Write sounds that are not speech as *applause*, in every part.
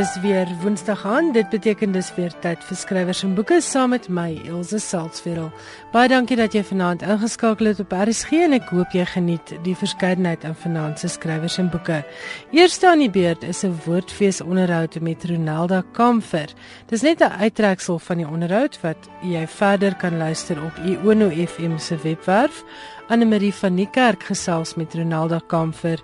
Dis weer Woensdag aan. Dit beteken dis weer tyd vir skrywers en boeke saam met my Elsje Salzwetel. Baie dankie dat jy vanaand ingeskakel het op RSG en ek hoop jy geniet die verskeidenheid aan vanaand se skrywers en boeke. Eerste aan die beurt is 'n woordfees onderhoud met Ronelda Kamfer. Dis net 'n uittreksel van die onderhoud wat jy verder kan luister op Iono FM se webwerf. Anne Marie van Niekerk gesels met Ronelda Kamfer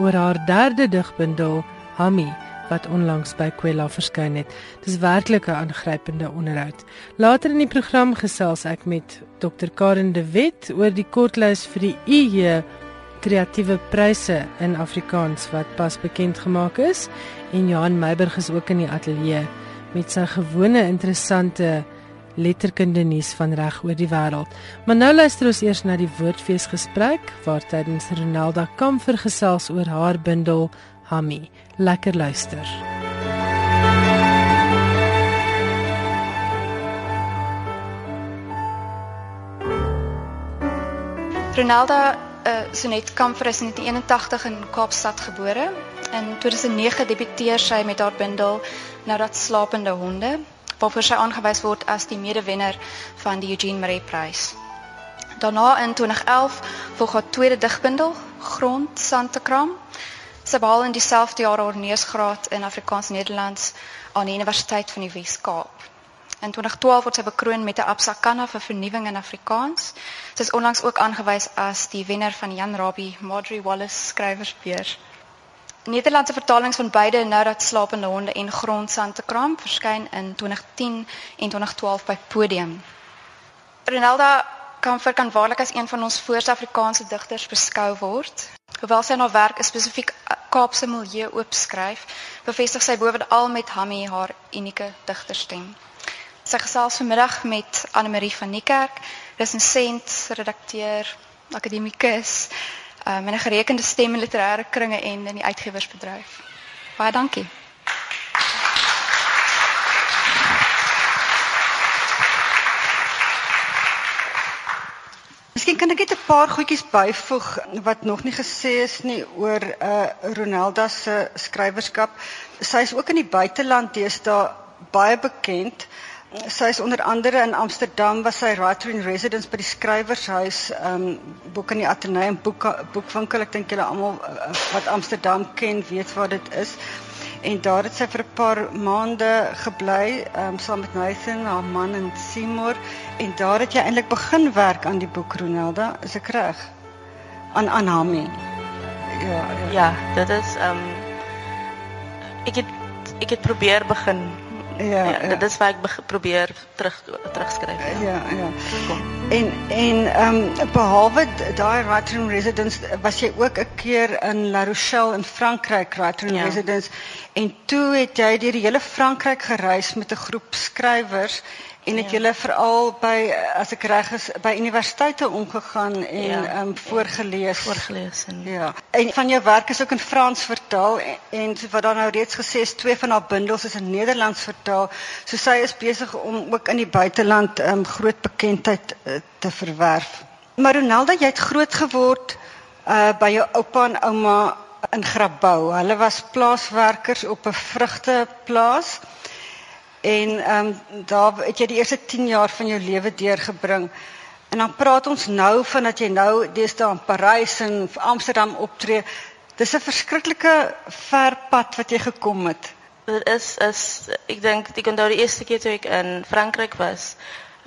oor haar derde digbundel Hammy wat onlangs by Kwela verskyn het. Dis werklik 'n aangrypende onderhoud. Later in die program gesels ek met Dr Karen de Wet oor die kortlys vir die IE kreatiewe pryse in Afrikaans wat pas bekend gemaak is en Johan Meiburg is ook in die ateljee met sy gewone interessante letterkunde nuus van reg oor die wêreld. Maar nou luister ons eers na die woordfees gesprek waar tydens Ronalda Kamfer gesels oor haar bundel Hammy. Lekker luister. Ronaldo uh, Sonet Kamfer is in 1981 in Kaapstad gebore. In 2009 debuteer sy met haar bundel Nou dat slapende honde, waarvoor sy aangewys word as die medewenner van die Eugene Marais Prys. Daarna in 2011 volg haar tweede digbundel Grond Santekram Sy behaal in dieselfde jaar haar neusgraad in Afrikaans Nederlands aan die Universiteit van die Wes-Kaap. In 2012 word sy bekroon met 'n Absa Kanna vir vernuwing in Afrikaans. Sy is onlangs ook aangewys as die wenner van Jan Rabie Marjorie Wallace Skrywersbeurs. Nederlandse vertalings van beide Nou dat slapende honde en Grondsand te kram verskyn in 2010 en 2012 by Podium. Renelda kan vir kan waarlik as een van ons voorste Afrikaanse digters beskou word. Hoewel sy na werk 'n spesifiek eh, Kaapse milieu oopskryf, bevestig sy bovenal met Hammy haar unieke digterstem. Sy gesels vanmiddag met Anne Marie van Niekerk, resensent, redakteur, akademikus, um, en 'n gerekende stem in literêre kringe en in die uitgewersbedryf. Baie dankie. Miskien kan ek net 'n paar goedjies byvoeg wat nog nie gesê is nie oor uh Ronelda se skrywerskap. Sy is ook in die buiteland deesdae baie bekend. Sy is onder andere in Amsterdam was sy writer in residence by die skrywershuis um boek in die Ateneum boek boekwinkel. Ek dink julle almal uh, wat Amsterdam ken, weet waar dit is en daar het sy vir 'n paar maande gebly um, saam met Nathan, haar man en Seymour en daar het jy eintlik begin werk aan die boek Ronelda, is ek reg? Aan aan Hami. Ja, ja, ja, dit is ehm um, ek het ek het probeer begin Ja, ja, ja. dit is waar ek probeer terug terugskryf. Ja, ja. ja. En en ehm um, behalwe daai writing residence was jy ook 'n keer in La Rochelle in Frankryk writing ja. residence en toe het jy deur die hele Frankryk gereis met 'n groep skrywers En het ja. julle veral by as ek reg is by universiteite omgegaan en ja. um, voorgeles voorgeles en ja. En van jou werk is ook in Frans vertaal en, en wat dan nou reeds gesê is twee van haar bundels is in Nederlands vertaal. So sy is besig om ook in die buiteland um, groot bekendheid uh, te verwerf. Maar Ronaldo, jy het groot geword uh by jou oupa en ouma in Grabouw. Hulle was plaaswerkers op 'n vrugteplaas. En ehm um, daar het jy die eerste 10 jaar van jou lewe deurgebring. En dan praat ons nou van dat jy nou deesdae in Parys en Amsterdam optree. Dis 'n verskriklike ver pad wat jy gekom het. Dit is is ek dink ek onthou die eerste keer toe ek in Frankryk was,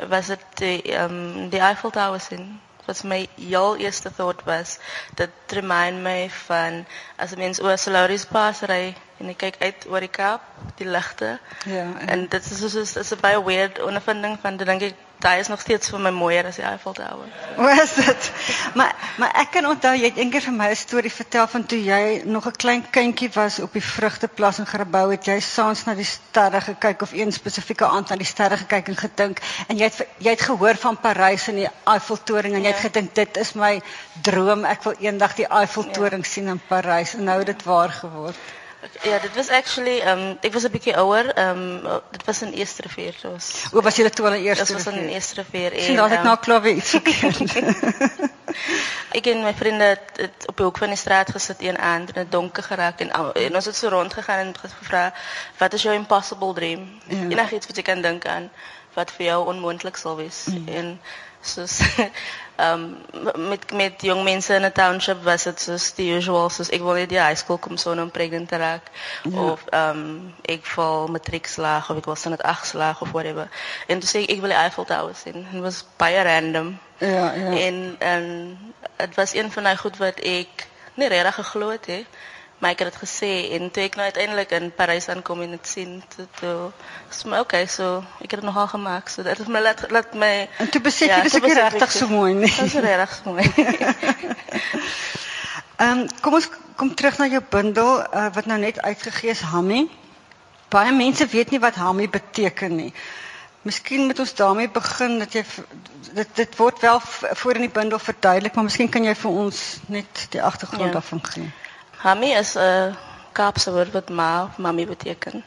was dit die ehm um, die Eiffel Tower sien. Wat my heel eerste thought was, dit remind my van as 'n mens oor Solaris Pass ry en ek kyk uit oor die Kaap, die ligte. Ja, ja. En dit is so so 'n baie weird ondervinding van dink ek daai is nog steeds vir my mooier as die Eiffel Tower. *laughs* Hoe is dit? Maar maar ek kan onthou jy het eendag vir my 'n storie vertel van toe jy nog 'n klein kindjie was op die vrugteplas in Grabouw het jy saans na die sterre gekyk of een spesifieke aand na die sterre gekyk en gedink en jy het jy het gehoor van Parys en die Eiffeltoring en jy het ja. gedink dit is my droom ek wil eendag die Eiffeltoring ja. sien in Parys en nou het dit waar geword. Ja, dit was actually um ek was 'n bietjie ouer. Um dit was in Eerste Rivier. Dit was O, was jy toe al in Eerste Rivier? Dit was in Eerste Rivier en Sien, dan het um, nou klaar weer iets *laughs* gekry. Ek en my vriende het, het op die hoek van die straat gesit een aand en dit donker geraak en, en ons het so rond gegaan en gevra wat is jou impossible dream? Ja. Enigiets wat jy kan dink aan wat vir jou onmoontlik sal wees. Mm. En soos ehm *laughs* um, met met jong mense in 'n township was dit soos die usual soos ek wil net die high school kom so om pregnant te raak Ja. of ehm um, ek val matriek slaag of ek wil sinnet 8 slaag of whatever. En toe sê ek ek wil die Eiffel Tower sien. Dit was baie random. Ja, ja. En en dit was een van daai goed wat ek nie regtig geglo het hè. Maar ek het dit gesê en toe ek nou uiteindelik in Parys aankom en dit sien toe toe is my okay so ek het dit nogal gemaak so dit het my laat laat my En toe besef Ja, jy dis ek regtig so mooi nie. Dit is regtig mooi. Ehm kom ons kom terug na jou bundel uh, wat nou net uitgegee is Hammy. Baie mense weet nie wat Hammy beteken nie. Miskien moet ons daarmee begin dat jy dit dit word wel voor in die bundel verduidelik, maar miskien kan jy vir ons net die agtergrond Ja. daarvan gee. Hami is 'n Kaapse woord wat ma mami beteken.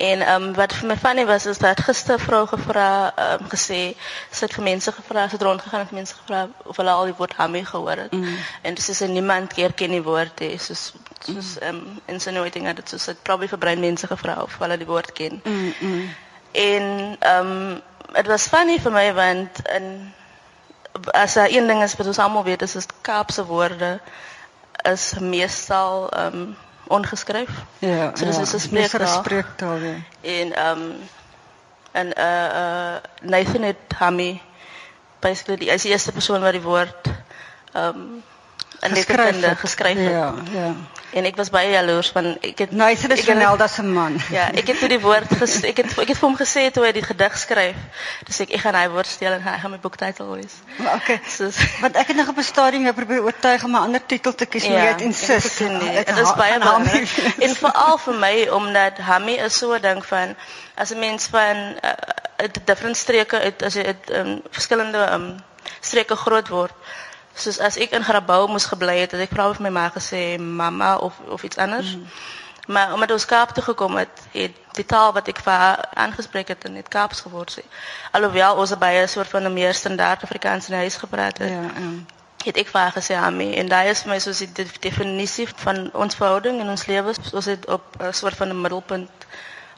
En ehm um, wat vir my funny was is dat gister 'n vrou gevra ehm um, gesê het vir mense gevra, sy het rondgegaan en mense gevra of hulle al die woord hami gehoor het. Mm. En dis is niemand keer ken die woord hê, soos soos ehm um, insinuating dat dit soos dit probably vir brein mense gevra of hulle die woord ken. Mm, mm. En ehm um, dit was funny vir my want in as daar een ding is wat ons almal weet is is Kaapse woorde is meestal ehm um, ongeskryf. Ja. So dis ja, is 'n dis meer vir 'n spreektaal. spreektaal. Ja. En ehm um, en uh uh Nathan het Hammy basically die is die eerste persoon wat die woord ehm um, in letterkunde het. geskryf het. Ja, ja. En ek was baie jaloers van ek het Nathan is ek het- Ronaldo se man. Ja, ek het toe die woord ges, ek het ek het vir hom gesê toe hy die gedig skryf. Dis ek ek gaan hy woord steel en hy gaan my boektitel wees. Maar okay. Soos Want ek het nog op 'n stadium jou probeer oortuig om 'n ander titel te kies, maar jy het insist. Het Dit is baie belangrik. wees. En veral vir my omdat Hammy is so 'n ding van as 'n mens van uh, uit different streke uit as jy uit um, verskillende um, streke groot word. Soos as ek in Grabouw moes gebly het, het ek vra vir my ma gesê mamma of of iets anders. Mm. Maar omdat ons Kaap toe gekom het, het die taal wat ek vir haar aangespreek het, net Kaaps geword sê. Alhoewel ons baie 'n soort van 'n meer standaard Afrikaans in huis gepraat het Ja, ja. het ek vir haar gesê Ami en daai is my soos die de- definisie van ons verhouding en ons lewe ons het op 'n soort van 'n middelpunt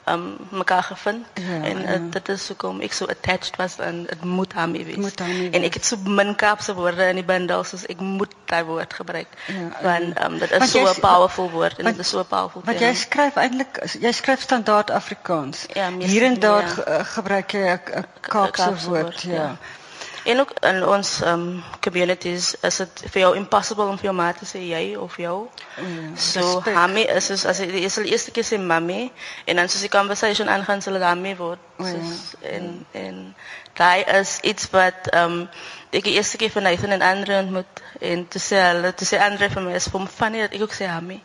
um mekaar gevind Ja, en ja. uh, dit is hoekom ek so attached was aan dit moet Ami wees. Moet en wees. ek het so min Kaapse woorde in die bundel soos ek moet daai woord gebruik. Ja, want um dit is so 'n powerful woord en dit is so 'n powerful Want jy skryf eintlik jy skryf standaard Afrikaans. Ja, Hier en daar ja. ge- uh, gebruik jy 'n Kaapse Kaapse woord, woord, ja. ja. En ook in ons um communities is dit vir jou impossible om vir jou ma te sê jy of jou. Ja, So respek. Hammy is soos as jy jy sal eers keer sê mami en dan soos die conversation aangaan sal dit Hammy word. O, ja. Soos en en daai is iets wat ehm um, ek die eerste keer van Nathan en Andre ontmoet en toe sê hulle toe sê Andre vir my is vir hom funny dat ek ook sê Hammy.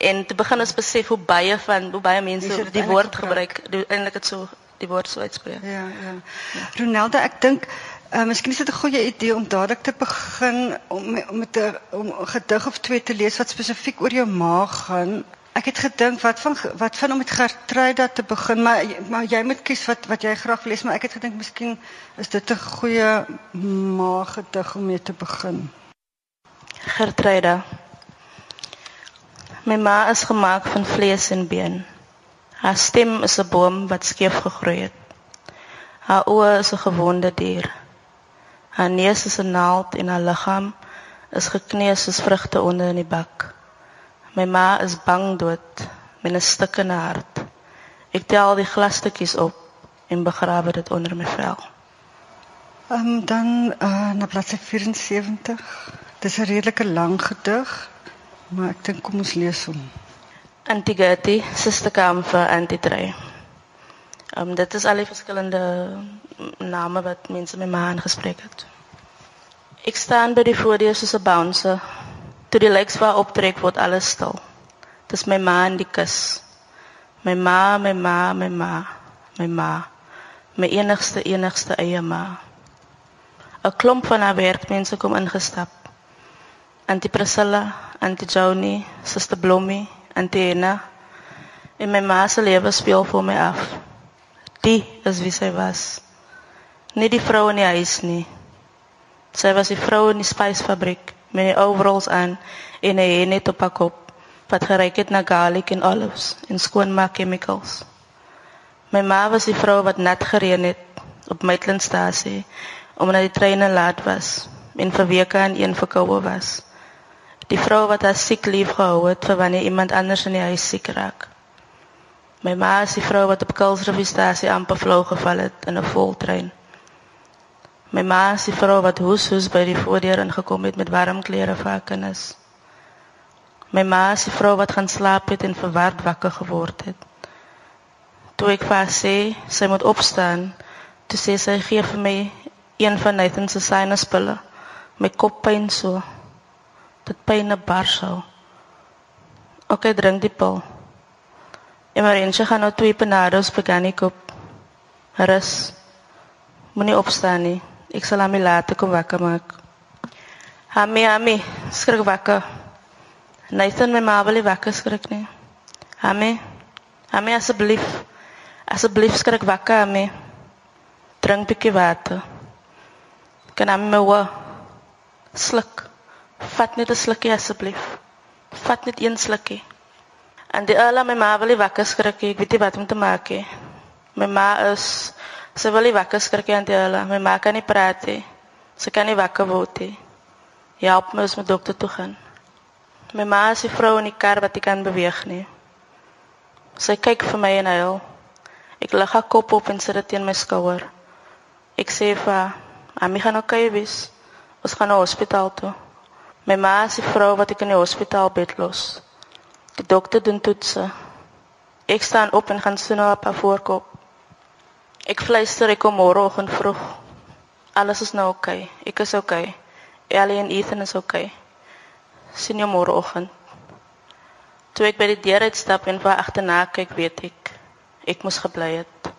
En te begin ons besef hoe baie van hoe baie mense Mense dit die eintlik woord gebruik. gebruik, die- eintlik dit so die woord so uitspreek. Ja, ja. Ronaldo, ek dink uh, miskien is dit 'n goeie idee om dadelik te begin om om met 'n om 'n gedig of twee te lees wat spesifiek oor jou ma gaan. Ek het gedink wat van wat van om met Gertruida te begin, maar maar jy moet kies wat wat jy graag lees, maar ek het gedink miskien is dit 'n goeie ma gedig om mee te begin. Gertruida. My ma is gemaak van vlees en been. Haar stem is 'n boom wat skeef gegroei het. Haar oë is 'n gewonde dier. Haar neus is 'n naald en haar liggaam is gekneus soos vrugte onder in die bak. My ma is bang dood met 'n stikkende hart. Ek tel die glasstukkies op en begrawe dit onder my vel. Um, dan uh, na bladsy 74. Dis 'n redelike lang gedig, maar ek dink kom ons lees hom. Antigati, sisterkamer vir Antitrey. Um, dit is al die verskillende name wat mense met my aangespreek het. Ek staan by die voordeur soos 'n bouncer. Toe die lights waar optrek word alles stil. Dis my ma in die kus. My ma, my ma, my ma, my ma. My enigste enigste eie ma. 'n Klomp van haar werkmense kom ingestap. Auntie Priscilla, Auntie Joni, Suster Blommie, Auntie Ena. En my ma se lewe speel vir my af. Die is wie sy was. Nie die vrou in die huis nie. Sy was die vrou in die spysfabriek met die overalls aan en 'n hennet op haar kop wat geryk het na garlic en olives en skoonmaak chemicals. My ma was die vrou wat net gereën het op Maitlandstasie omdat die treine laat was en vir weke aan een verkoue was. Die vrou wat haar siek lief gehou het vir wanneer iemand anders in die huis siek raak. My ma is die vrou wat op Kuilsrivierstasie amper flou geval het in 'n voltrein. My ma is die vrou wat hoes hoes by die voordeur ingekom het met warm klere vir haar kinders. My ma is die vrou wat gaan slaap het en verward wakker geword het. Toe ek vir haar sê sy moet opstaan, toe sê sy gee vir my een van Nathan se sinuspille. My kop pyn so. Dit pyn 'n bar sou. OK, drink die pil. Emergensie gaan nou twee panados begin ek op. Rus. Moenie opstaan nie. Ek sal hom laat kom wakker maak. Hami, hami, skrik wakker. Nathan, my ma wil wakker skrik nie. Hami, hami asseblief. Asseblief skrik wakker, hami. Drink bietjie water. Kan hom nou sluk. Vat net 'n slukkie asseblief. Vat net een slukkie. En die ala my ma wil nie wakker skrik nie. Ek weet nie wat om te maak nie. My ma is sy wil nie wakker skrik nie, die ala. My ma kan nie praat nie. Sy kan nie wakker word nie. Help my as my dokter toe gaan. My ma is die vrou in die kar wat ek kan beweeg nie. Sy kyk vir my en huil. Ek lig haar kop op en sit dit teen my skouer. Ek sê vir haar, "Ami gaan okay wees. Ons gaan na hospitaal toe." My ma is die vrou wat ek in die hospitaal bed los. Die dokter doen toetse. Ek staan op en gaan sien op haar voorkop. Ek fluister ek kom môreoggend vroeg. Alles is nou oukei. Okay. Ek is oukei. Okay. Ellie en Ethan is oukei. Okay. Sien jou môreoggend. Toe ek by die deur uitstap en vir agterna kyk, weet ek ek moes gebly het.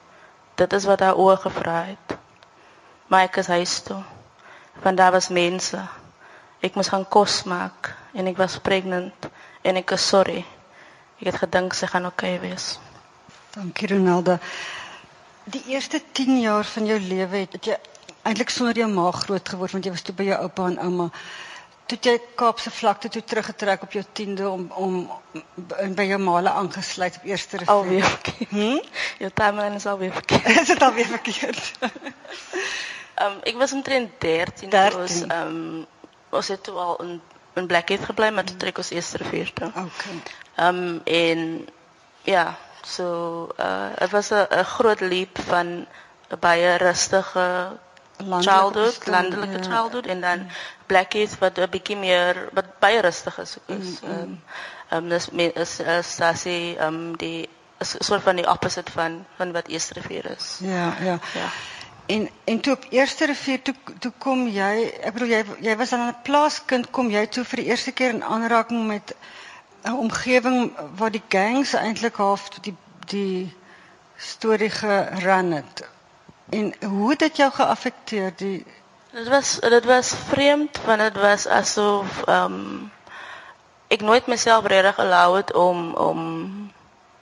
Dit is wat haar oë gevra het. Maar ek is huis toe. Want daar was mense. Ek moes gaan kos maak en ek was pregnant en ek is sorry. Ek het gedink sy gaan oukei okay wees. Dankie Ronaldo. Die eerste 10 jaar van jou lewe het, het jy eintlik sonder jou ma groot geword want jy was toe by jou oupa en ouma. Toe jy Kaapse vlakte toe teruggetrek op jou 10de om om by jou maale aangesluit op eerste rivier. Alweer verkeerd. Hm? Jou timeline is alweer verkeerd. *laughs* is dit alweer verkeerd? *laughs* Ehm um, ek was omtrent 13, 13. ons ehm um, het toe al in in Blackheath gebly maar toe trek ons eerste rivier toe. Okay. Ehm um, en ja, so uh dit was 'n groot leap van 'n baie rustige landelike childhood, landelike ja. childhood en dan Blackheath wat 'n bietjie meer wat baie rustig is. is ehm um, um, dis is is sasie ehm um, die is soort van die opposite van van wat Eerste Rivier is. Ja, ja. Ja. En en toe op Eerste Rivier toe toe kom jy, ek bedoel jy jy was dan 'n plaaskind, kom jy toe vir die eerste keer in aanraking met 'n omgewing waar die gangs eintlik half die die storie geran het. En hoe het dit jou geaffekteer die Dit was dit was vreemd want dit was asof ehm um, ek nooit myself regtig allow het om om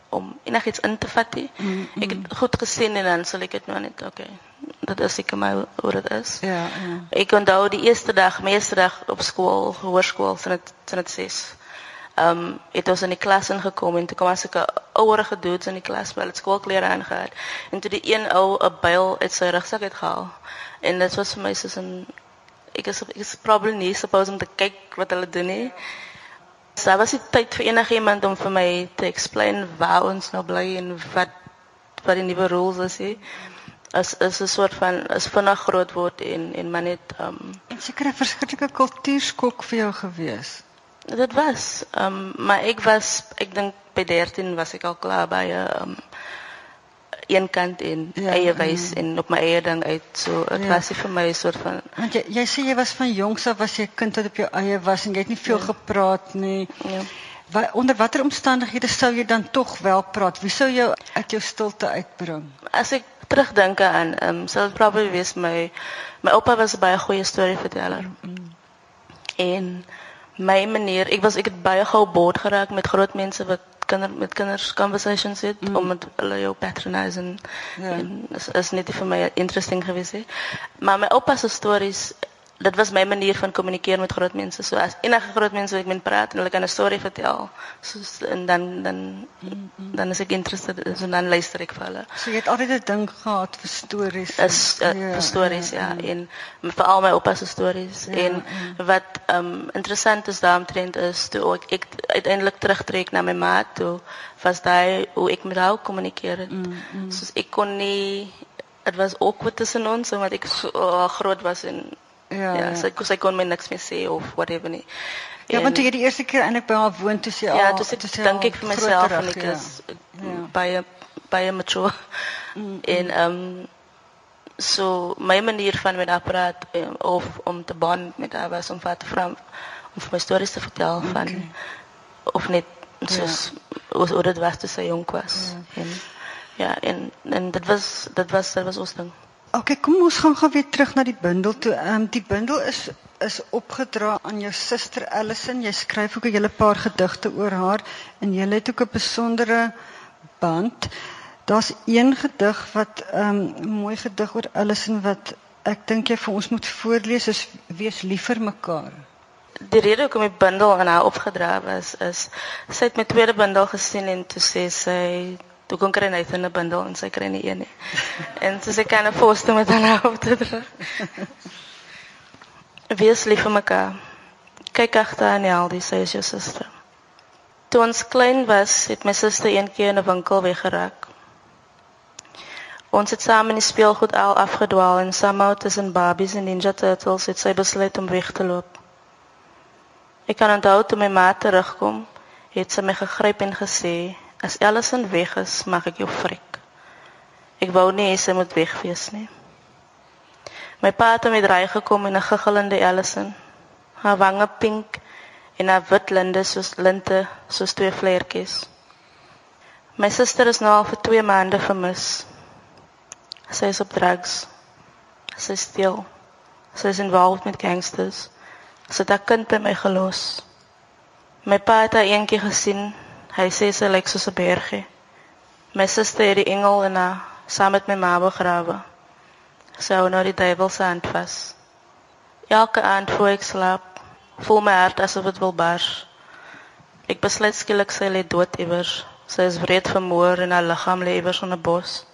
om enigiets in te vat nie. Mm -hmm. Ek het goed gesien en dan sal ek dit nou net okay. Dit is seker my hoe dit is. Ja, ja. Ek onthou die eerste dag, meeste dag op skool, hoërskool, sin dit sin dit 6. Ehm um, het ons in die klas ingekom en toe kom as ek 'n ouerige dudes in die klas by het skoolklere aangehad en toe die een ou 'n byl uit sy rugsak het gehaal. En dit was vir my soos 'n ek is ek is probably nie supposed om te kyk wat hulle doen nie. So daar was nie tyd vir enigiemand om vir my te explain waar ons nou bly en wat wat die nuwe rules is nie. As is 'n soort van is vinnig groot word en en maar net ehm um, en seker 'n verskriklike kultuurskok vir jou gewees. Dit was ehm um, maar ek was ek dink by 13 was ek al klaar by 'n um, een kant en ja, eie wys ja. en op my eie ding uit. So dit ja. was vir my 'n soort van Want jy jy sê jy was van jongs af was jy kind wat op jou eie was en jy het nie veel ja. gepraat nie. Ja. Wat onder watter omstandighede sou jy dan tog wel praat? Wie sou jou uit jou stilte uitbring? As ek terugdink aan ehm um, sou dit probably wees my my oupa was 'n baie goeie storieverteller. Mm -hmm. En my manier, ek was ek het baie gou boord geraak met groot mense wat kinder met kinders conversations het mm. om met hulle jou patronize en, ja. en is, is net vir my interesting geweest hè. Maar my oupa se stories dat was mijn manier van communiceren met grote mensen. So als enige grote mensen wil ik met praten en hulle kan een story vertellen. So, en dan, dan, dan is ik geïnteresseerd en so, dan luister ik voor hulle. So jy het altyd 'n ding gehad vir stories. Is, uh, ja, vir stories, ja. ja. En veral my oupa se stories. Ja, en ja. wat um, interessant is daaromtrent is, toe ek, ek uiteindelik terugtrek naar mijn ma toe, was daar hoe ik met haar communiceerde. Mm, mm. Dus ik kon niet... Het was ook wat tussen ons, omdat ik zo uh, groot was en Ja, ja, sy sy kon my niks meer sê of whatever nie. Ja, want jy die eerste keer eintlik by haar woon toe sy Ja, toe sy dink ek vir myself en ek ja. is ja. baie baie mature. Mm, mm. En ehm um, so my manier van met haar praat um, of om te bond met haar was om vir te vra om vir my stories te vertel van okay. of net soos ja. hoe dit was toe sy jonk was. Ja. En ja, en en dit was dit was dit was ons ding. Oké, okay, kom ons gaan gou weer terug na die bundel toe. Um, die bundel is is opgedra aan jou suster Allison. Jy skryf ook 'n hele paar gedigte oor haar en jy het ook 'n besondere band. Daar's een gedig wat ehm um, mooi gedig oor Allison wat ek dink jy vir ons moet voorlees is wees lief vir mekaar. Die rede hoekom die bundel aan haar opgedra is is sy het my tweede bundel gesien en toe sê sy Toe kon kry net 'n bundel en sy kry nie een nie. En so sy kan 'n foto met haar op te dra. Wees lief vir mekaar. Kyk agter aan al die sy is jou suster. Toe ons klein was, het my suster een keer in 'n winkel weggeraak. Ons het saam in die speelgoed al afgedwaal en somehow tussen Barbies en Ninja Turtles het sy besluit om weg te loop. Ek kan onthou toe my ma terugkom, het sy my gegryp en gesê, As Ellison weg is, mag ek jou frik. Ek wou nie hê sy moet weg wees nie. My pa het met ry gekom in 'n giggelende Ellison. Haar wange pink en haar wit linde soos linte, soos twee vleertjies. My suster is nou al vir 2 maande vermis. Sy is op drugs. Sy steel. Sy is involved met gangsters. Sy het haar kind by my gelos. My pa het haar eendag gesien Hy sê sy lyk soos 'n bergie. My suster het die engel in haar saam met my ma begrawe. Sy hou nou die duiwel se hand vas. Elke aand voor ek slaap, voel my hart asof dit wil bars. Ek besluit skielik sy lê dood iewers. Sy is wreed vermoor en haar liggaam lê iewers in 'n bos.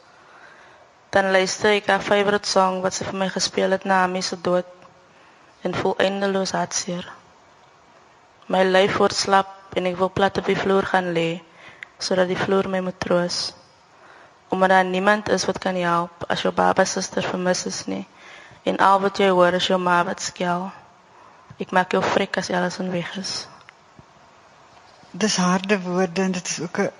Dan luister ek haar favourite song wat sy vir my gespeel het na my se dood en voel eindeloos hartseer. My lyf word slap en ek wil plat op die vloer gaan lê sodat die vloer my moet troos. Omdat daar niemand is wat kan help as jou baba suster vermis is nie. En al wat jy hoor is jou ma wat skel. Ek maak jou frik as alles in weg is. Dis harde woorde en dit is ook 'n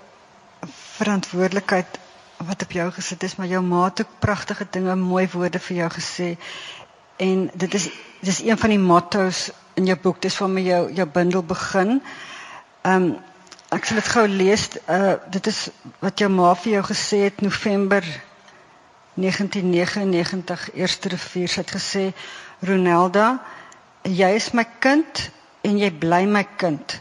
verantwoordelikheid wat op jou gesit is, maar jou ma het ook pragtige dinge, mooi woorde vir jou gesê. En dit is dis een van die motto's in jou boek. Dis waarmee jou jou bundel begin. Ehm um, ek sal dit gou lees. Uh dit is wat jou ma vir jou gesê het November 1999 eerste rivier het gesê Ronelda, jy is my kind en jy bly my kind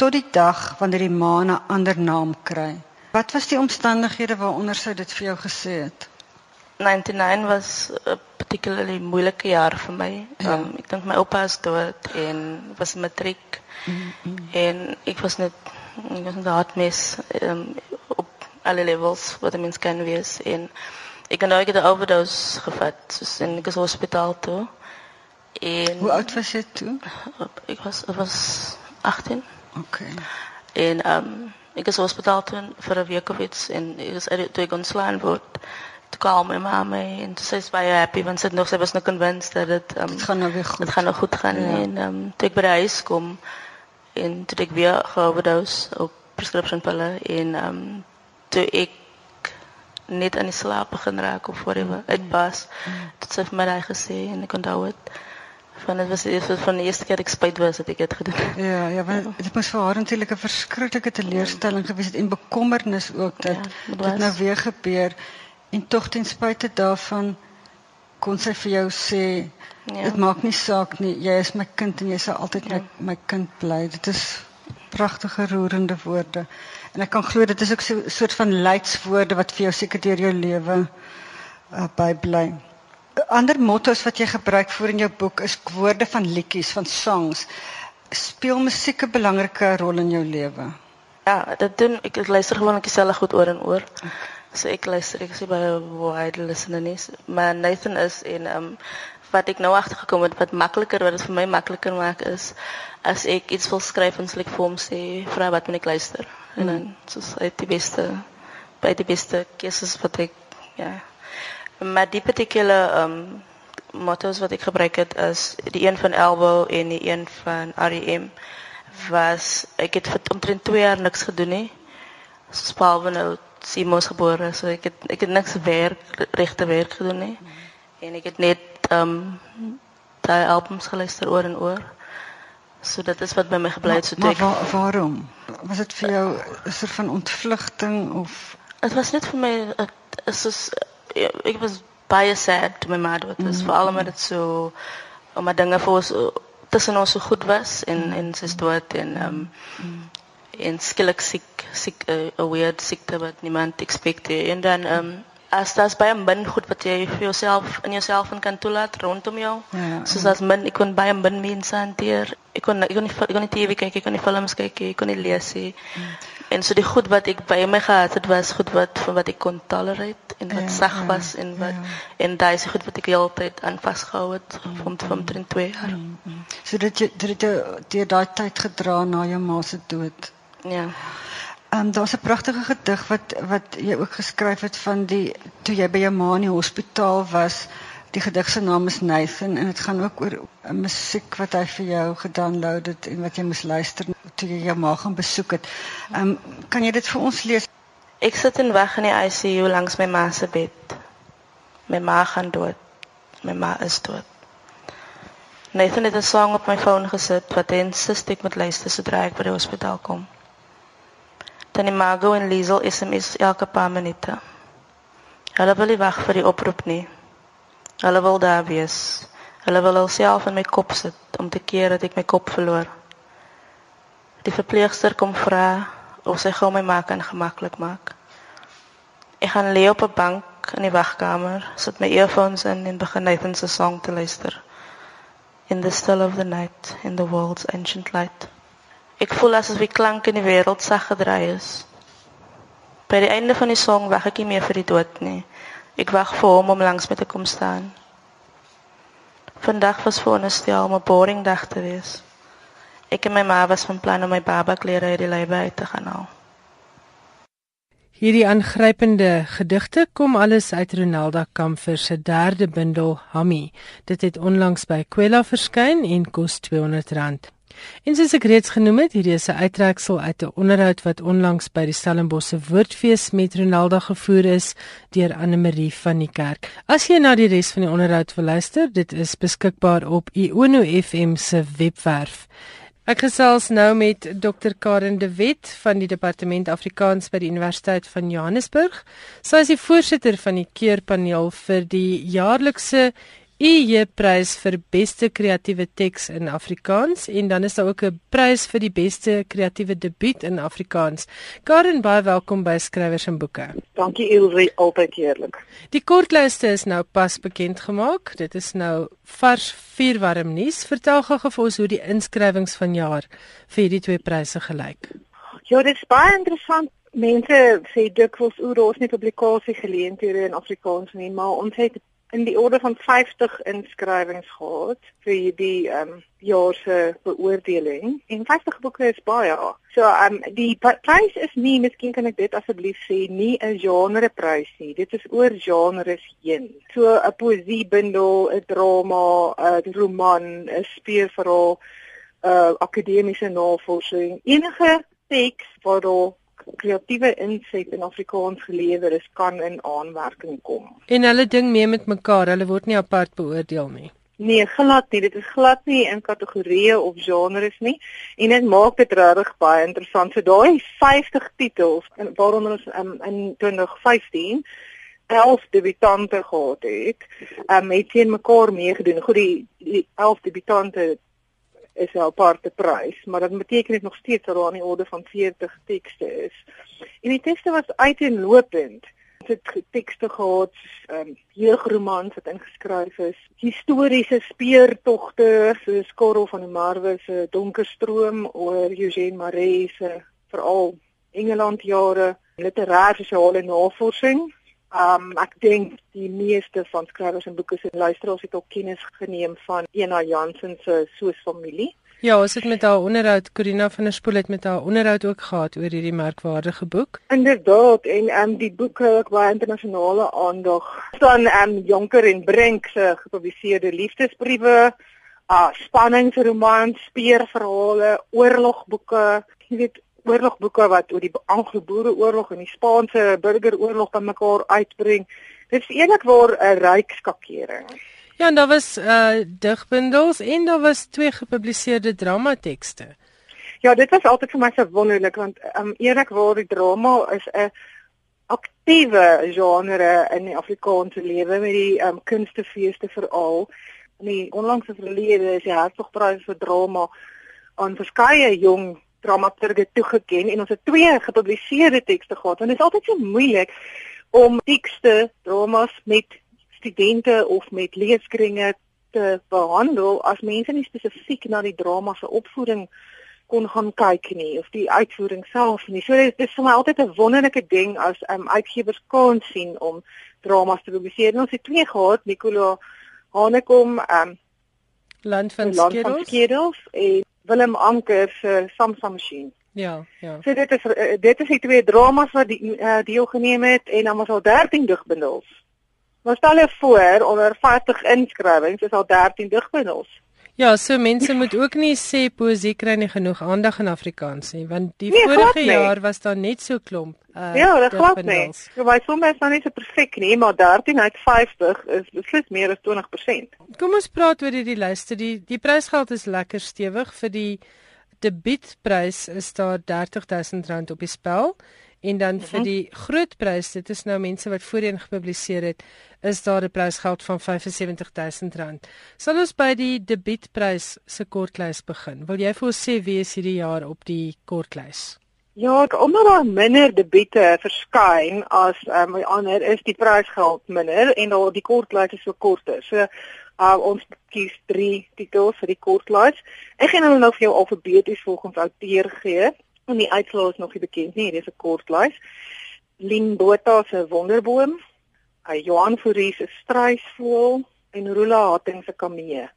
tot die dag wanneer die ma 'n ander naam kry. Wat was die omstandighede waaronder sy dit vir jou gesê het? 99 was 'n particularly moeilike jaar vir my. Ja. Um, ek dink my oupa is dood en was matriek. Mm -hmm. En ek was net ek was net hard mes um, op alle levels wat 'n mens kan wees en ek het nou ek 'n overdose gevat soos in die hospitaal toe. En Hoe oud was jy toe? Ek was ek was 18. Okay. En ehm um, ek is hospitaal toe vir 'n week of iets en ek is uit toe ek ontslaan word toe kwam my ma my en sy is baie happy want sy het nog sy was nog convinced dat dit um, dit gaan nou weer goed. Dit gaan nou goed gaan ja. en um, toe ek by die huis kom en toe ek weer geoverdose op prescription pille en um, toe ek net aan die slaap begin raak of whatever mm. uitbas. Mm. Dit sê vir my daai gesê en ek onthou dit van dit was eers van die eerste keer ek spyt was dat ek dit gedoen het. Ja, ja, want dit was vir haar natuurlik 'n verskriklike teleurstelling gewees het en bekommernis ook dat ja, dit nou weer gebeur. En tog ten spyte daarvan kon sy vir jou sê ja. dit maak nie saak nie, jy is my kind en jy sal altyd ja. my my kind bly. Dit is pragtige roerende woorde. En ek kan glo dit is ook so 'n soort van leidswoorde wat vir jou seker deur jou lewe uh, bybly. Ander motto's wat jy gebruik voor in jou boek is woorde van liedjies, van songs. Speel musiek 'n belangrike rol in jou lewe? Ja, dit doen ek, luister gewoonlik dieselfde goed oor en oor. So ek luister ek sê baie wide listeners. Maar Nathan is en ehm um, wat ek nou agtergekom het wat makliker wat dit vir my makliker maak is as ek iets wil skryf en slik vir hom sê vra wat moet ek luister en dan mm. soos uit die beste by die beste keuses wat ek ja maar die particular um motto's wat ek gebruik het is die een van Elbow en die een van REM was ek het omtrent 2 jaar niks gedoen nie soos behalwe nou Simos gebore so ek het ek het niks werk regte werk gedoen nie en ek het net um daai albums geluister oor en oor So dit is wat by my gebly het so dik. Maar, maar waarom? Was dit vir jou 'n soort van ontvlugting of Dit was net vir my is soos ek was baie sad to my mother wat is mm. veral omdat dit so omdat dinge vir ons tussen ons so goed was en mm. en sy's dood en um mm. En skielik siek siek 'n weird siekte wat niemand expecteer en dan um as daar's baie min goed wat jy vir jouself in jouself kan toelaat rondom jou. Ja, Soos as min ek kon baie min mense hanteer. Ek kon ek kon nie ek kon nie TV kyk, ek kon nie films kyk, ek kon nie lees nie. Hmm. En so die goed wat ek by my gehad het was goed wat van wat ek kon tolerate en wat ja, sag ja, was en wat ja. en daai is goed wat ek altyd aan vasgehou het mm, van van mm, 2 jaar. Mm, mm. So dit jy dit jy daai tyd gedra na jou ma se dood. Ja. Ehm um, daar's 'n pragtige gedig wat wat jy ook geskryf het van die toe jy by jou ma in die hospitaal was. Die gedig se naam is Nathan en dit gaan ook oor 'n musiek wat hy vir jou gedownload het en wat jy moes luister toe jy jou ma gaan besoek het. Ehm um, kan jy dit vir ons lees? Ek sit in wag in die ICU langs my ma se bed. My ma gaan dood. My ma is dood. Nathan het 'n song op my foon gesit wat hy insist ek moet luister sodra ek by die hospitaal kom. Tannie Margo en Liesel SMS elke paar minute. Hulle wil nie wag vir die oproep nie. Hulle wil daar wees. Hulle wil alself in my kop sit om te keer dat ek my kop verloor. Die verpleegster kom vra of sy gou my maak en gemaklik maak. Ek gaan lê op 'n bank in die wagkamer, sit my earphones in en begin Nathan se song te luister. In the still of the night, in the world's ancient light. Ek voel asof die klank in die wêreld sag gedraai is. By die einde van die song wag ek nie meer vir die dood nie. Ek wag vir hom om langs my te kom staan. Vandag was vir ons stel om 'n boring dag te wees. Ek en my ma was van plan om my baba klere uit die lywe uit te gaan haal. Hierdie aangrypende gedigte kom alles uit Ronaldo Kamfer se derde bundel Hammy. Dit het onlangs by Kwela verskyn en kos R200. En soos ek reeds genoem het, hierdie is 'n uittreksel uit 'n onderhoud wat onlangs by die Stellenbosse Woordfees met Ronaldo gevoer is deur Anne Marie van die Kerk. As jy na die res van die onderhoud wil luister, dit is beskikbaar op Iono FM se webwerf. Ek gesels nou met Dr Karen de Wet van die Departement Afrikaans by die Universiteit van Johannesburg. Sy is die voorsitter van die keurpaneel vir die jaarlikse EJ prys vir beste kreatiewe teks in Afrikaans en dan is daar ook 'n prys vir die beste kreatiewe debuut in Afrikaans. Karen, baie welkom by Skrywers en Boeke. Dankie Ilse, altyd heerlik. Die kortlyste is nou pas bekend gemaak. Dit is nou vars vuurwarm nuus. Vertel gou vir ons hoe die inskrywings vanjaar vir hierdie twee pryse gelyk. Ja, dit is baie interessant. Mense sê dikwels oor ons nie publikasie geleenthede in Afrikaans nie, maar ons het in die orde van 50 inskrywings gehad vir die ehm um, jaar se beoordeling en 50 boeke is baie. So ehm um, die prys is nie, miskien kan ek dit asseblief sê, nie 'n genreprys nie. Dit is oor genres heen. So 'n poesiebundel, 'n drama, 'n roman, 'n speurverhaal, 'n uh, akademiese navorsing, enige teks wat daar kreatiewe inset in Afrikaans gelewer is kan in aanmerking kom. En hulle ding mee met mekaar, hulle word nie apart beoordeel nie. Nee, glad nie. Dit is glad nie in kategorieë of genres nie en dit maak dit regtig baie interessant. So daai 50 titels en waaronder ons um, in 2015 elf debutante gehad het, um, het teen mekaar meegedoen. Goed die, die elf debutante is 'n aparte prys, maar dit beteken dit nog steeds dat daar aan die orde van 40 tekste is. En die tekste was uiteenlopend. het tekste gehad, ehm um, jeugromans wat ingeskryf is, historiese speurtogte soos Karel van der Merwe se Donkerstroom oor Eugene Marais se veral Engeland jare, literêre sosiale navorsing. Um ek dink die meeste van skrywers en boeke se luisteraars het al kennis geneem van Ena Jansen se Soos familie. Ja, ons het met haar onderhoud Corina van der Spool het met haar onderhoud ook gehad oor hierdie merkwaardige boek. Inderdaad en um die boek het baie internasionale aandag. Dan um Jonker en Brink se gepubliseerde liefdesbriewe, uh spanningsromans, speurverhale, oorlogboeke, jy weet oorlogboeke wat oor die Anglo-Boereoorlog en die Spaanse burgeroorlog bymekaar uitbring. Dit is eerlikwaar 'n ryk skakering. Ja, en daar was uh digbundels en daar was twee gepubliseerde dramatekste. Ja, dit was altyd vir my so wonderlik want um eerlikwaar die drama is 'n aktiewe genre in die Afrikaanse lewe met die um kunstefeeste veral. In die onlangse verlede is die Hertogprys vir drama aan verskeie jong dramaturge toegeken en ons het twee gepubliseerde tekste gehad. En dit is altyd so moeilik om tekste dramas met studente of met leerskringe te behandel as mense nie spesifiek na die drama se opvoeding kon gaan kyk nie of die uitvoering self nie. So dit is vir my altyd 'n wonderlike ding as um, uitgewers kan sien om dramas te publiseer. Ons het twee gehad, Nicola Hanekom, um Land van Skedels en Willem Anker se Samsung Machine. Ja, ja. So dit is uh, dit is die twee dramas wat die uh, deelgeneem het en dan was al 13 digbundels. Maar stel jou voor onder 50 inskrywings is al 13 digbundels. Ja, so mense moet ook nie sê poesie kry nie genoeg aandag in Afrikaans nie, want die nee, vorige jaar was daar net so klomp. Uh, ja, dit klop nie. So baie sommige is nou nie so perfek nie, maar 13 uit 50 is beslis meer as 20%. Kom ons praat oor hierdie lyste. Die die prysgeld is lekker stewig vir die debietprys is daar R30000 op die spel en dan mm -hmm. vir die groot prys dit is nou mense wat voorheen gepubliseer het is daar 'n prysgeld van R75000. Sal ons by die debietprys se kortlys begin. Wil jy vir ons sê wie is hierdie jaar op die kortlys? Ja, omdat daar minder debiete verskyn as um, my ander is die prysgeld minder en daar die kortlys is so korter. So uh, ons kies 3 titels vir die kortlys. Ek gaan hulle nou vir jou alfabeties volgens outeur gee. En die uitslae is nog nie bekend nie. Hier is 'n kort lys. Lin Botha se Wonderboom, Johan Fourie se Struisvoël en Rula Hatting se Kamee.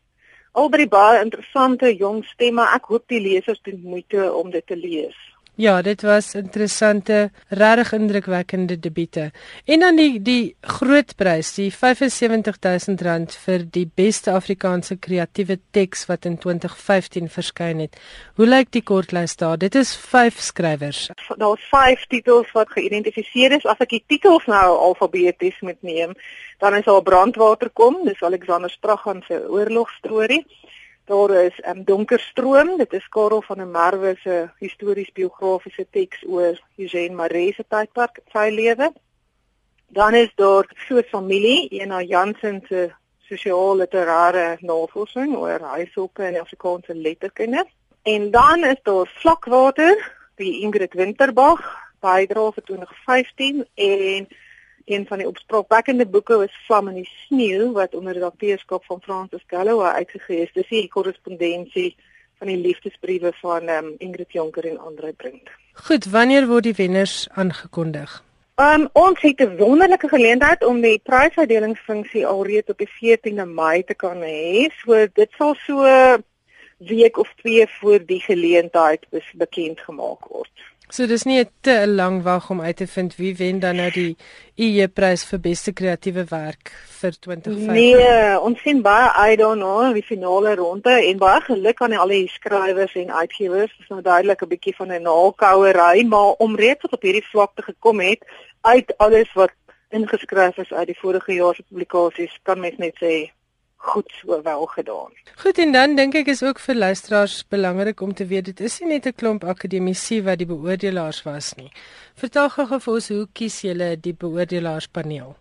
Albei baie interessante jong stemme. Ek hoop die lesers doen moeite om dit te lees. Ja, dit was interessante, regtig indrukwekkende debiete. En dan die die groot prys, die R75000 vir die beste Afrikaanse kreatiewe teks wat in 2015 verskyn het. Hoe lyk die kortlys daar? Dit is 5 skrywers. Daar's 5 titels wat geïdentifiseer is. As ek die titels nou alfabeties moet neem, dan is daar Brandwater kom, dis Alexander Straghan se oorlogstorie. Daar is 'n um, donkerstroom, dit is Karel van der Merwe se histories biografiese teks oor Eugene Marais se tydperk sy lewe. Dan is daar soos familie, Ena Jansen se sosio-literêre navorsing oor huishoeke en Afrikaanse letterkunde. En dan is daar vlakwater, die Ingrid Winterbag bydra vir 2015 en Een van die opspraakwekkende boeke was Vlam in die sneeu wat onder redakteurskap van Francis Galloway uitgegee is. Dis die korrespondensie van die liefdesbriewe van um, Ingrid Jonker en Andre Brink. Goed, wanneer word die wenners aangekondig? Um, ons het 'n wonderlike geleentheid om die prysuitdelingsfunksie alreeds op die 14de Mei te kan hê. So dit sal so week of twee voor die geleentheid bekend gemaak word. So dis nie 'n te lang wag om uit te vind wie wen dan nou die IE prys vir beste kreatiewe werk vir 2015. Nee, ons sien baie uit daarna in die finale ronde en baie geluk aan al die skrywers en uitgewers. Dit is nou duidelik 'n bietjie van 'n naalkouery, maar om reeds tot op hierdie vlak te gekom het uit alles wat ingeskryf is uit die vorige jaar se publikasies, kan mens net sê goed so wel gedaan. Goed en dan dink ek is ook vir luisteraars belangrik om te weet dit is nie net 'n klomp akademici wat die beoordelaars was nie. Vertel gou vir ons hoe kies julle die beoordelaarspaneel?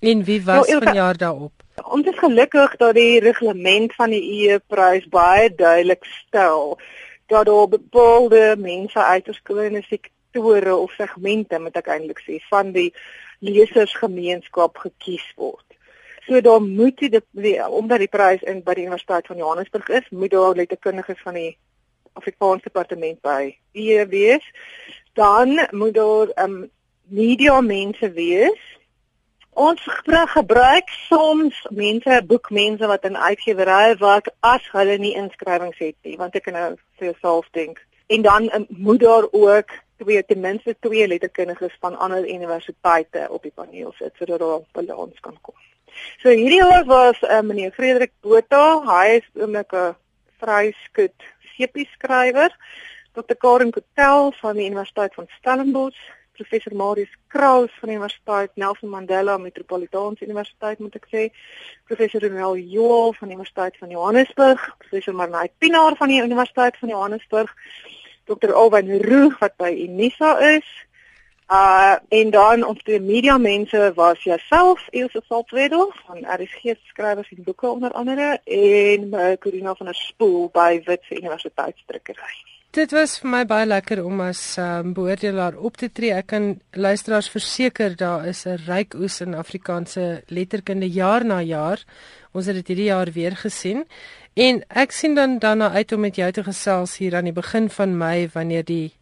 En wie was nou, vanjaar daarop? Ons is gelukkig dat die reglement van die EU prys baie duidelik stel dat daar bepaalde mense uit verskillende sektore of segmente moet ek eintlik sê van die lesersgemeenskap gekies word. So daar moet die, die omdat die prys in by die Universiteit van Johannesburg is, moet daar letterkundiges van die Afrikaanse departement by hier wees. Dan moet daar ehm um, media mense wees. Ons gebruik soms mense, boekmense wat in uitgewerye werk as hulle nie inskrywings het nie, want ek kan nou vir jouself dink. En dan um, moet daar ook twee ten minste twee letterkundiges van ander universiteite op die paneel sit sodat daar 'n balans kan kom. So hierdie jaar was uh, meneer Frederik Botha, hy is oomblik 'n vryskut sepie skrywer. Dr. Karen Kotel van die Universiteit van Stellenbosch, professor Marius Kraus van die Universiteit Nelson Mandela Metropolitaanse Universiteit moet ek sê, professor Ronel Joel van die Universiteit van Johannesburg, professor Marnay Pinaar van die Universiteit van Johannesburg, Dr. Alwyn Roux wat by Unisa is, Uh en dan ons twee media mense was jouself Elsje Saltwedel van RSG skrywers en boeke onder andere en uh, Corina van der Spool by Wits Universiteitsdrukkery. Dit was vir my baie lekker om as um, beoordelaar op te tree. Ek kan luisteraars verseker daar is 'n ryk oes in Afrikaanse letterkunde jaar na jaar. Ons het dit hierdie jaar weer gesien. En ek sien dan daarna uit om met jou te gesels hier aan die begin van Mei wanneer die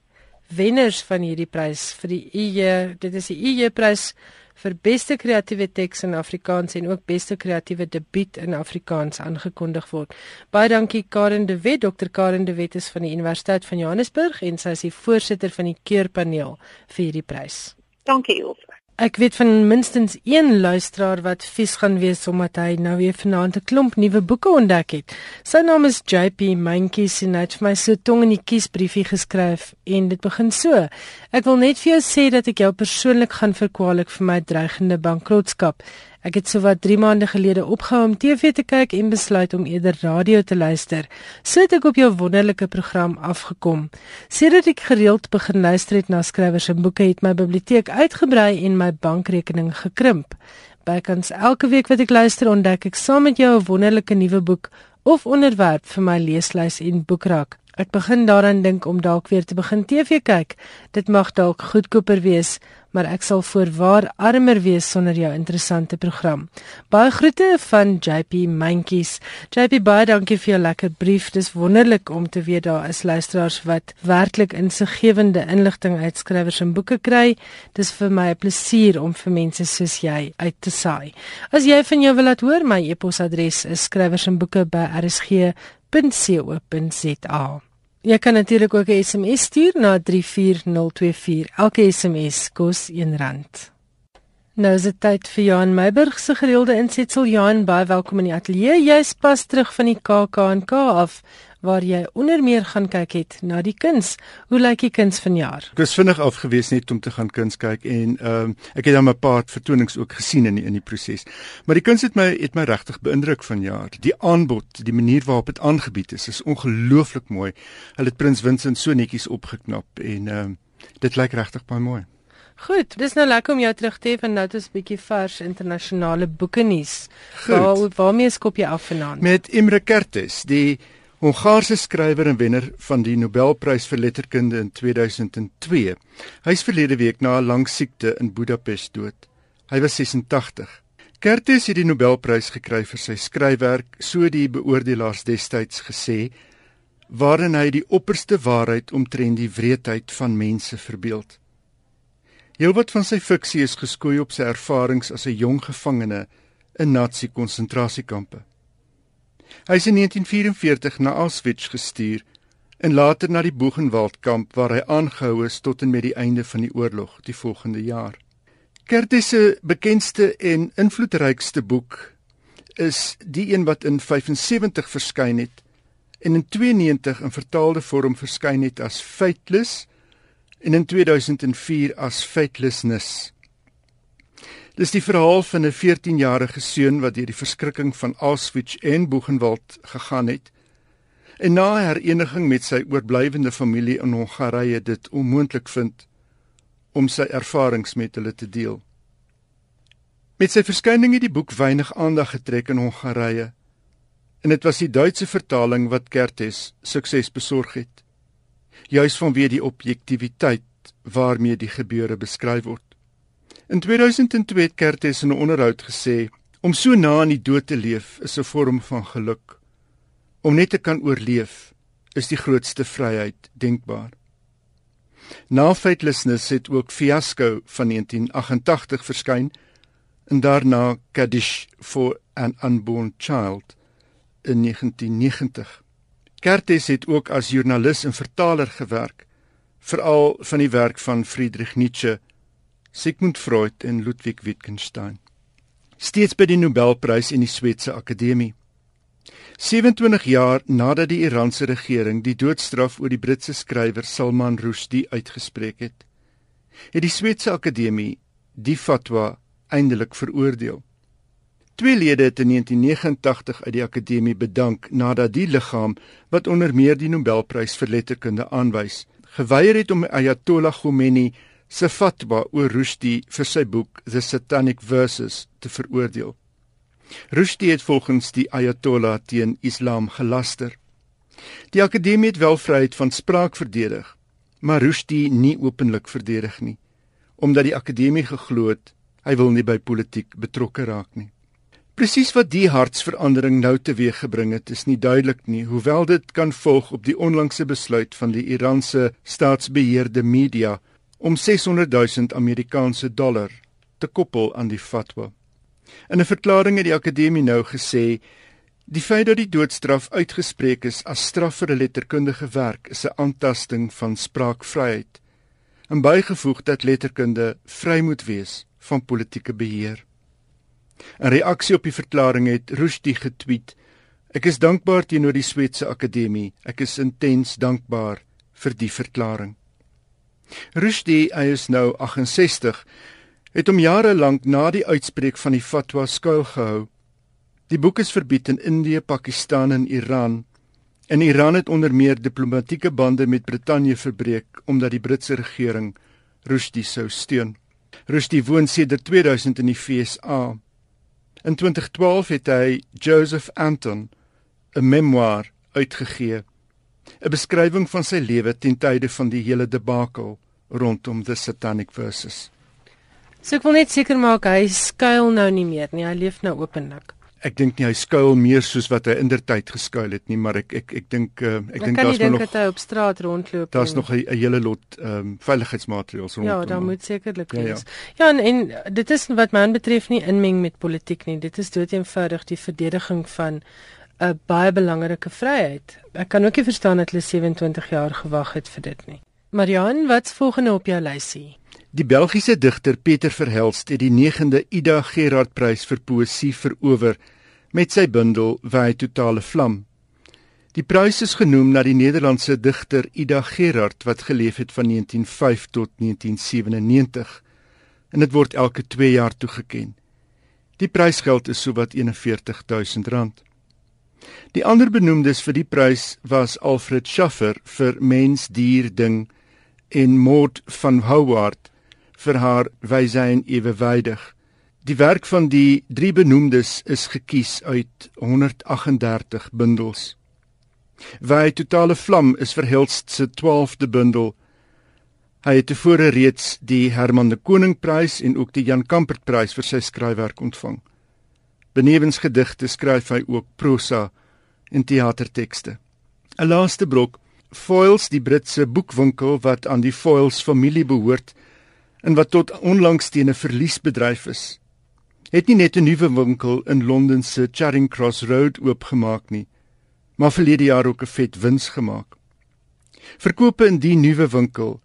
wenners van hierdie prys vir die IE, dit is die IE prys vir beste kreatiewe teks in Afrikaans en ook beste kreatiewe debuut in Afrikaans aangekondig word. Baie dankie Karen de Wet, Dr Karen de Wet is van die Universiteit van Johannesburg en sy is die voorsitter van die keurpaneel vir hierdie prys. Dankie Elsje. Ek weet van minstens een luisteraar wat vies gaan wees omdat hy nou weer vanaand 'n klomp nuwe boeke ontdek het. Sy naam is JP Mentjies en hy het vir my so tong in die kiesbriefie geskryf en dit begin so: Ek wil net vir jou sê dat ek jou persoonlik gaan verkwalik vir my dreigende bankrotskap. Ek het sowat 3 maande gelede opgehou om TV te kyk en besluit om eerder radio te luister. Sit ek op jou wonderlike program afgekom. Sedert ek gereeld begin luister het na skrywers en boeke, het my biblioteek uitgebrei en my bankrekening gekrimp. Bykans elke week wat ek luister, ontdek ek saam met jou 'n wonderlike nuwe boek of onderwerp vir my leeslys en boekrak. Ek begin daaraan dink om dalk weer te begin TV kyk. Dit mag dalk goedkoper wees, maar ek sal voorwaar armer wees sonder jou interessante program. Baie groete van JP Mentjies. JP baie dankie vir jou lekker brief. Dis wonderlik om te weet daar is luisteraars wat werklik insiggewende inligting uit skrywers en boeke kry. Dis vir my 'n plesier om vir mense soos jy uit te saai. As jy van jou wil laat hoor, my e-posadres is skrywersenboeke@rsg.co.za. Jy kan natuurlik ook 'n SMS stuur na 34024. Elke SMS kos R1. Nou is dit tyd vir Johan Meiburg se gereelde insetsel. Johan, baie welkom in die ateljee. Jy's pas terug van die KAK&K af waar jy onder meer gaan kyk het na die kuns. Hoe lyk die kuns vanjaar? Ek was vinnig afgewees net om te gaan kuns kyk en ehm um, ek het dan 'n paar vertonings ook gesien in die, in die proses. Maar die kuns het my het my regtig beïndruk vanjaar. Die aanbod, die manier waarop dit aangebied is, is ongelooflik mooi. Hulle het Prins Vincent so netjies opgeknap en ehm um, dit lyk regtig baie mooi. Goed, dis nou lekker om jou terug te hê van nou dis 'n bietjie vars internasionale boeke nuus. Waar waarmee skop jy af vanaand? Met Imre Kertész, die Hongaarse skrywer en wenner van die Nobelprys vir letterkunde in 2002. Hy is verlede week na 'n lang siekte in Budapest dood. Hy was 86. Kertész het die Nobelprys gekry vir sy skryfwerk, so die beoordelaars destyds gesê, waarin hy die opperste waarheid omtrent die wreedheid van mense verbeeld. Heelwat van sy fiksie is geskoei op sy ervarings as 'n jong gevangene in Nazi-konsentrasiekampe. Hy is in 1944 na Auschwitz gestuur en later na die Buchenwald-kamp waar hy aangehou is tot en met die einde van die oorlog die volgende jaar. Kertész se bekendste en invloedrykste boek is die een wat in 75 verskyn het en in 92 in vertaalde vorm verskyn het as Fateless en in 2004 as Fatelessness. Dis die verhaal van 'n 14-jarige seun wat deur die verskrikking van Auschwitz en Buchenwald gegaan het. En na hereniging met sy oorblywende familie in Hongarye dit onmoontlik vind om sy ervarings met hulle te deel. Met sy verskyning het die boek weinig aandag getrek in Hongarye. En dit was die Duitse vertaling wat Kertész sukses besorg het. Juis vanweë die objektiviteit waarmee die gebeure beskryf word. In 2002 het Kertes in 'n onderhoud gesê om so na aan die dood te leef is 'n vorm van geluk. Om net te kan oorleef is die grootste vryheid denkbaar. Na Faithlessness het ook Fiasco van 1988 verskyn en daarna Kaddish for an Unborn Child in 1990. Kertes het ook as joernalis en vertaler gewerk, veral van die werk van Friedrich Nietzsche, Sigmund Freud en Ludwig Wittgenstein. Steeds by die Nobelprys en die Swetse Akademie. 27 jaar nadat die Iranse regering die doodstraf oor die Britse skrywer Salman Rushdie uitgespreek het, het die Swetse Akademie die fatwa eindelik veroordeel. Twee lede het in 1989 uit die akademie bedank nadat die liggaam wat onder meer die Nobelprys vir letterkunde aanwys, geweier het om Ayatollah Khomeini se fatwa oor Rushdie vir sy boek The Satanic Verses te veroordeel. Rushdie het volgens die Ayatollah teen Islam gelaster. Die akademie het wel vryheid van spraak verdedig, maar Rushdie nie openlik verdedig nie, omdat die akademie geglo het hy wil nie by politiek betrokke raak nie. Presies wat die hartsverandering nou teweeggebring het, is nie duidelik nie, hoewel dit kan volg op die onlangse besluit van die Iranse staatsbeheerde media om 600 000 Amerikaanse dollar te koppel aan die fatwa. In 'n verklaring het die akademie nou gesê die feit dat die doodstraf uitgespreek is as straf vir 'n letterkundige werk is 'n aantasting van spraakvryheid en bygevoeg dat letterkunde vry moet wees van politieke beheer. 'n Reaksie op die verklaring het Rushdie getweet: Ek is dankbaar teenoor die Swetse Akademie. Ek is intens dankbaar vir die verklaring. Rushdie, hy is nou 68, het om jare lank na die uitspreek van die fatwa skuilgehou. Die boek is verbied in Indië, Pakistan en Iran. En Iran het onder meer diplomatieke bande met Brittanje verbreek omdat die Britse regering Rushdie sou steun. Rushdie woon sedert 2000 in die FSA. In 2012 het hy Joseph Anton 'n memoir uitgegee, 'n beskrywing van sy lewe ten tye van die hele debakel rondom the satanic verses. So ek wil net seker maak hy skuil nou nie meer nie. Hy leef nou openlik. Ek dink nie hy skuil meer soos wat hy indertyd geskuil het nie, maar ek ek ek dink uh, ek dink daar's nog dat hy op straat rondloop. Daar's nog 'n hele lot ehm um, veiligheidsmaatreëls rondom. Ja, daar moet sekerlik wees. Ja, ja. ja en, en dit is wat my betref nie inmeng met politiek nie. Dit is doeteenvoudig die verdediging van 'n baie belangrike vryheid. Ek kan ook nie verstaan dat hulle 27 jaar gewag het vir dit nie. Marian, wat's volgende op jou lysie? Die Belgiese digter Pieter Verhelst het die 9de Ida Gerard Prys vir poësie verower met sy bundel Wy totale vlam. Die prys is genoem na die Nederlandse digter Ida Gerard wat geleef het van 1905 tot 1997 en dit word elke 2 jaar toegekend. Die prysgeld is sowat 41000 rand. Die ander benoemdes vir die prys was Alfred Schaffer vir Mens, dier, ding en Maud van Howard vir haar wysyn ewewydig. Die werk van die drie benoemdes is gekies uit 138 bundels. Wy totale vlam is verhelst se 12de bundel. Hy het tevore reeds die Herman de Koning prys en ook die Jan Kampert prys vir sy skryfwerk ontvang. Benewens gedigte skryf hy ook prosa en teatertekste. 'n Laaste brok, Foils die Britse boekwinkel wat aan die Foils familie behoort, en wat tot onlangs teen 'n verliesbedryf is. Het nie net 'n nuwe winkel in Londen se Charing Cross Road oopgemaak nie, maar verlede jaar ook 'n vet wins gemaak. Verkope in die nuwe winkel,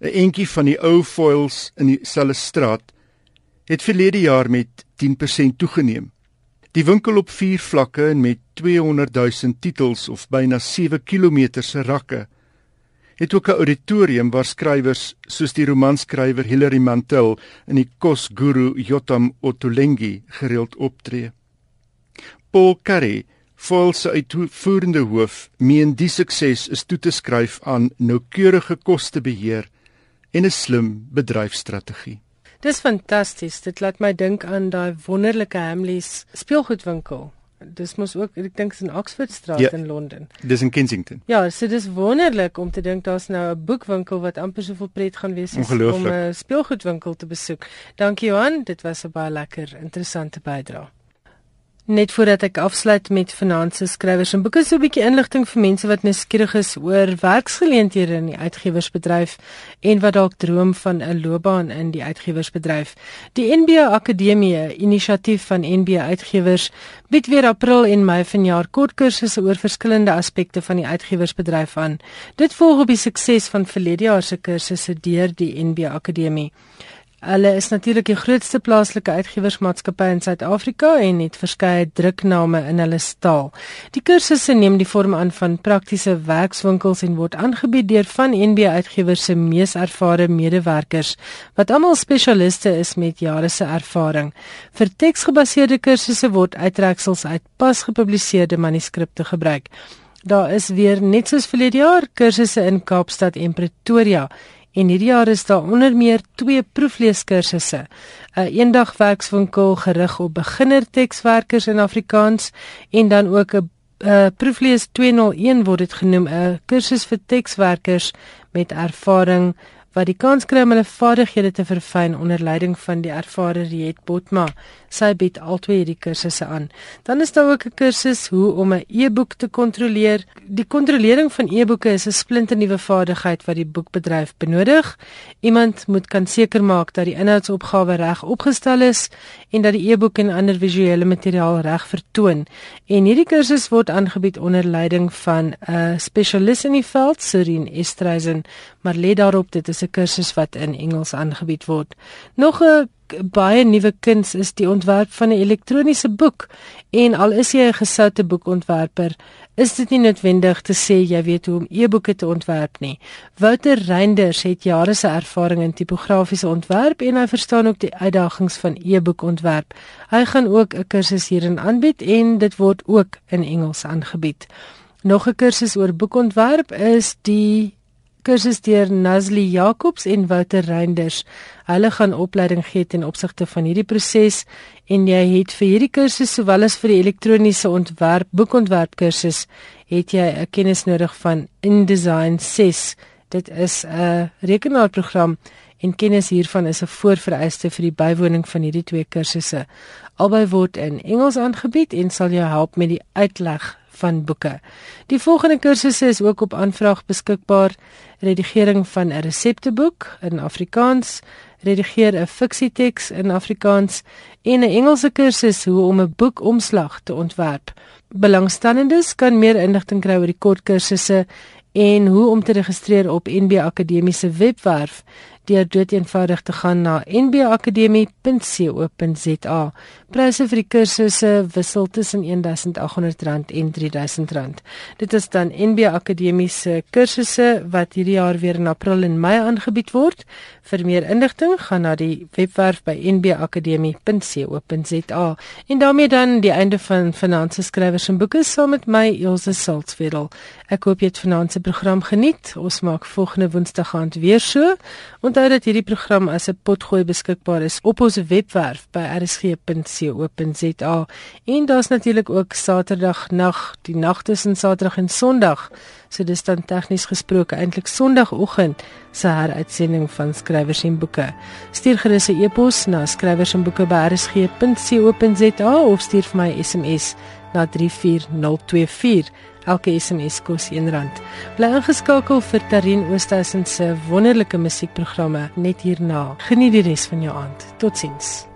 'n entjie van die ou foils in dieselfde straat, het verlede jaar met 10% toegeneem. Die winkel op 4 vlakke en met 200 000 titels of byna 7 km se rakke het ook 'n auditorium waar skrywers soos die romanskrywer Hilary Mantel en die kosguru Yotam Ottolenghi gereeld optree. Paul Curry, Foyle se uitvoerende hoof, meen die sukses is toe te skryf aan noukeurige kostebeheer en 'n slim bedryfstrategie. Dis fantasties. Dit laat my dink aan daai wonderlike Hamleys speelgoedwinkel dis mos ook ek dink is in Oxford Street Ja. in Londen. Dis in Kensington. Ja, so dis wonderlik om te dink daar's nou 'n boekwinkel wat amper soveel pret gaan wees as om. 'n speelgoedwinkel te besoek. Dankie Johan, dit was 'n baie lekker interessante bydrae. Net voordat ek afsluit met finansies skrywers en boeke so 'n bietjie inligting vir mense wat nuuskierig is oor werksgeleenthede in die uitgewersbedryf en wat dalk droom van 'n loopbaan in die uitgewersbedryf. Die NBA Akademie, inisiatief van NBA Uitgewers, bied weer April en Mei vanjaar kort kursusse oor verskillende aspekte van die uitgewersbedryf aan. Dit volg op die sukses van verlede jaar se kursusse deur die NBA Akademie. Hulle is natuurlik die grootste plaaslike uitgewersmaatskappy in Suid-Afrika en het verskeie drukname in hulle staal. Die kursusse neem die vorm aan van praktiese werkswinkels en word aangebied deur van NB Uitgewers se mees ervare medewerkers wat almal spesialiste is met jare se ervaring. Vir teksgebaseerde kursusse word uittreksels uit pas gepubliseerde manuskripte gebruik. Daar is weer net soos verlede jaar kursusse in Kaapstad en Pretoria. En hierdie jaar is daar onder meer twee proefleeskursusse. 'n Eendag werkswinkel gerig op beginner tekswerkers in Afrikaans en dan ook 'n uh, proeflees 201 word dit genoem, 'n kursus vir tekswerkers met ervaring wat die kans kry om hulle vaardighede te verfyn onder leiding van die ervare Riet Botma. Sy bied albei hierdie kursusse aan. Dan is daar ook 'n kursus hoe om 'n e-boek te kontroleer. Die kontrolering van e-boeke is 'n splinternuwe vaardigheid wat die boekbedryf benodig. Iemand moet kan seker maak dat die inhoudsopgawe reg opgestel is en dat die e-boek en ander visuele materiaal reg vertoon. En hierdie kursus word aangebied onder leiding van 'n spesialis in die veld, Serene Estreisen, maar let daarop dit is 'n kursus wat in Engels aangebied word. Nog 'n baie nuwe kuns is die ontwerp van 'n elektroniese boek en al is jy 'n gesoute boekontwerper, is dit nie noodwendig te sê jy weet hoe om e-boeke te ontwerp nie. Wouter Reinders het jare se ervaring in tipografiese ontwerp en hy verstaan ook die uitdagings van e-boekontwerp. Hy gaan ook 'n kursus hierin aanbied en dit word ook in Engels aangebied. Nog 'n kursus oor boekontwerp is die kursus deur Nazli Jacobs en Wouter Reinders. Hulle gaan opleiding gee ten opsigte van hierdie proses en jy het vir hierdie kursus sowel as vir die elektroniese ontwerp boekontwerp kursus het jy 'n kennis nodig van InDesign 6. Dit is 'n rekenaarprogram en kennis hiervan is 'n voorvereiste vir die bywoning van hierdie twee kursusse. Albei word in Engels aangebied en sal jou help met die uitleg van boeke. Die volgende kursusse is ook op aanvraag beskikbaar: redigering van 'n resepteboek in Afrikaans, redigeer 'n fiksieteks in Afrikaans en 'n Engelse kursus hoe om 'n boekomslag te ontwerp. Belangstellendes kan meer inligting kry oor die kort kursusse en hoe om te registreer op NB Akademiese webwerf deur doeteenvoudig te gaan na nbakademie.co.za. Pryse vir die kursusse wissel tussen R1800 en R3000. Dit is dan NB Akademiese kursusse wat hierdie jaar weer in April en Mei aangebied word. Vir meer inligting gaan na die webwerf by nbakademie.co.za. En daarmee dan die einde van Finansies skrywers en boeke saam met my Elsje Saltzwedel. Ek hoop jy het vanaand se program geniet. Ons maak volgende Woensdag aand weer so. Onthou dat hierdie program as 'n potgooi beskikbaar is op ons webwerf by rsg.co.za. En daar's natuurlik ook Saterdag nag, die nag tussen Saterdag en Sondag. So dis dan tegnies gesproke eintlik Sondagoggend se heruitsending van skrywers en boeke. Stuur gerus 'n e-pos na skrywers en boeke by rsg.co.za of stuur vir my 'n SMS na 34024. Elke SMS kos R1. Bly ingeskakel vir Tarin Oosthuizen se wonderlike musiekprogramme net hierna. Geniet die res van jou aand. Totsiens.